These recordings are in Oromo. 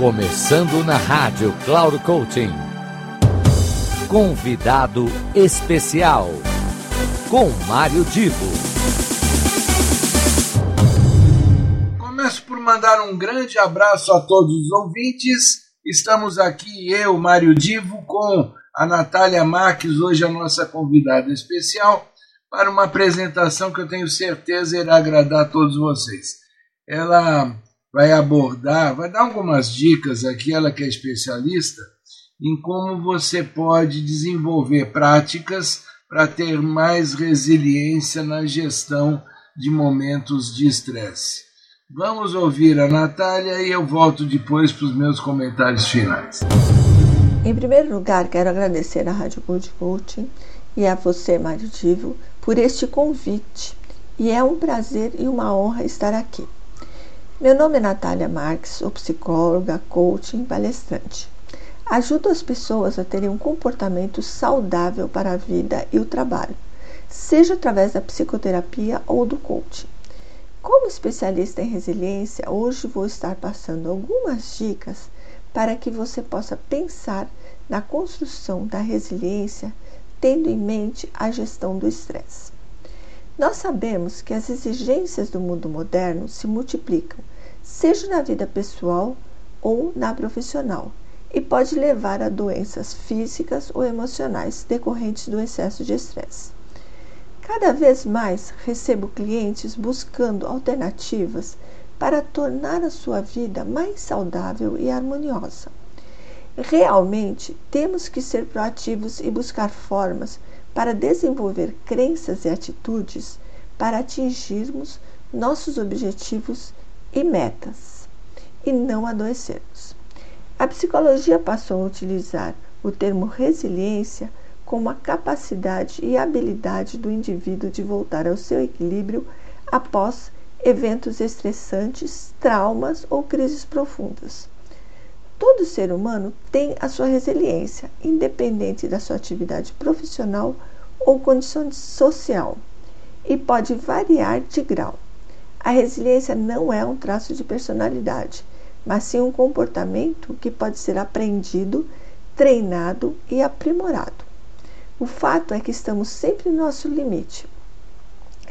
Começando na rádio Cloud Coaching. Convidado especial com Mário Divo. Começo por mandar um grande abraço a todos os ouvintes. Estamos aqui, eu, Mário Divo, com a Natália Marques, hoje a nossa convidada especial, para uma apresentação que eu tenho certeza irá agradar a todos vocês. Ela vai abordar, vai dar algumas dicas aqui, ela que é especialista, em como você pode desenvolver práticas para ter mais resiliência na gestão de momentos de estresse. Vamos ouvir a Natália e eu volto depois para os meus comentários finais. Em primeiro lugar, quero agradecer à Rádio Gold Coaching e a você, Mário Divo, por este convite. E é um prazer e uma honra estar aqui. Meu nome é Natália Marques, sou psicóloga, coaching, palestrante. Ajudo as pessoas a terem um comportamento saudável para a vida e o trabalho, seja através da psicoterapia ou do coaching. Como especialista em resiliência, hoje vou estar passando algumas dicas para que você possa pensar na construção da resiliência tendo em mente a gestão do estresse. Nós sabemos que as exigências do mundo moderno se multiplicam, seja na vida pessoal ou na profissional, e pode levar a doenças físicas ou emocionais decorrentes do excesso de estresse. Cada vez mais recebo clientes buscando alternativas para tornar a sua vida mais saudável e harmoniosa. Realmente temos que ser proativos e buscar formas para desenvolver crenças e atitudes para atingirmos nossos objetivos e metas e não adoecermos. A psicologia passou a utilizar o termo resiliência como a capacidade e habilidade do indivíduo de voltar ao seu equilíbrio após eventos estressantes, traumas ou crises profundas. Todo ser humano tem a sua resiliência, independente da sua atividade profissional ou condição social, e pode variar de grau. A resiliência não é um traço de personalidade, mas sim um comportamento que pode ser aprendido, treinado e aprimorado. O fato é que estamos sempre no nosso limite.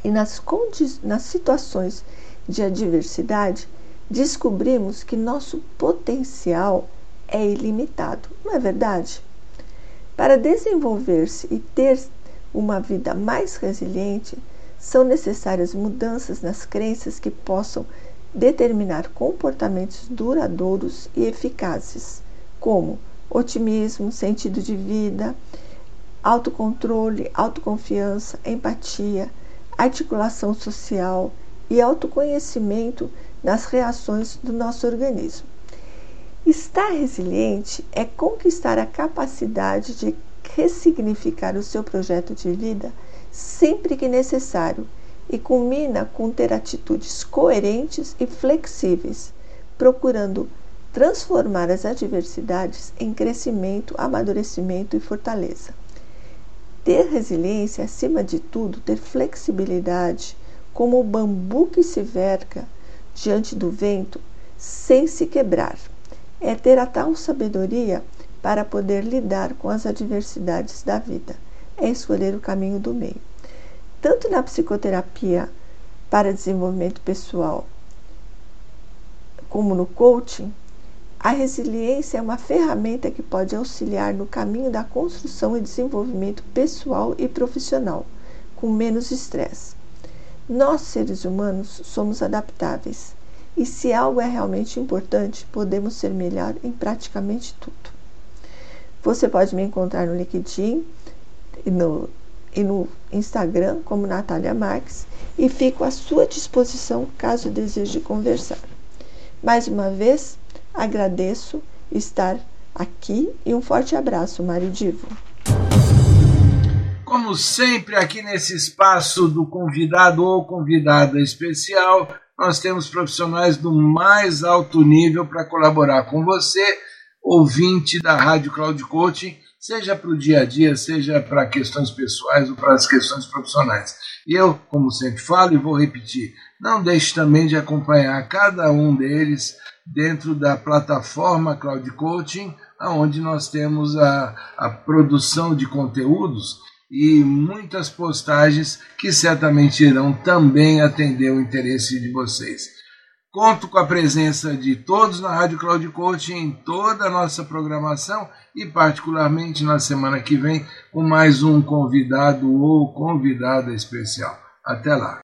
E nas, nas situações de adversidade, descobrimos que nosso potencial é ilimitado, não é verdade? Para desenvolver-se e ter uma vida mais resiliente, são necessárias mudanças nas crenças que possam determinar comportamentos duradouros e eficazes, como otimismo, sentido de vida, autocontrole, autoconfiança, empatia, articulação social e autoconhecimento nas reações do nosso organismo. Estar resiliente é conquistar a capacidade de ressignificar o seu projeto de vida sempre que necessário e culmina com ter atitudes coerentes e flexíveis, procurando transformar as adversidades em crescimento, amadurecimento e fortaleza. Ter resiliência, acima de tudo, ter flexibilidade, como o bambu que se verga diante do vento sem se quebrar. É ter a tal sabedoria para poder lidar com as adversidades da vida. É escolher o caminho do meio. Tanto na psicoterapia para desenvolvimento pessoal, como no coaching, a resiliência é uma ferramenta que pode auxiliar no caminho da construção e desenvolvimento pessoal e profissional, com menos estresse. Nós, seres humanos, somos adaptáveis e, se algo é realmente importante, podemos ser melhor em praticamente tudo. Você pode me encontrar no LinkedIn e no, e no Instagram como Natália Marques e fico à sua disposição caso deseje conversar. Mais uma vez, agradeço estar aqui e um forte abraço, Mário Divo. Como sempre, aqui nesse espaço do convidado ou convidada especial, nós temos profissionais do mais alto nível para colaborar com você, ouvinte da Rádio Cloud Coaching, seja para o dia a dia, seja para questões pessoais ou para as questões profissionais. E eu, como sempre falo e vou repetir, não deixe também de acompanhar cada um deles dentro da plataforma Cloud Coaching, onde nós temos a, a produção de conteúdos e muitas postagens que certamente irão também atender o interesse de vocês. Conto com a presença de todos na Rádio Cloud Coaching em toda a nossa programação e particularmente na semana que vem com mais um convidado ou convidada especial. Até lá.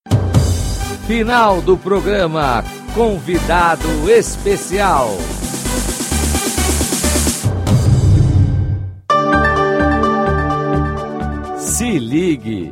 Final do programa Convidado Especial. Se ligue!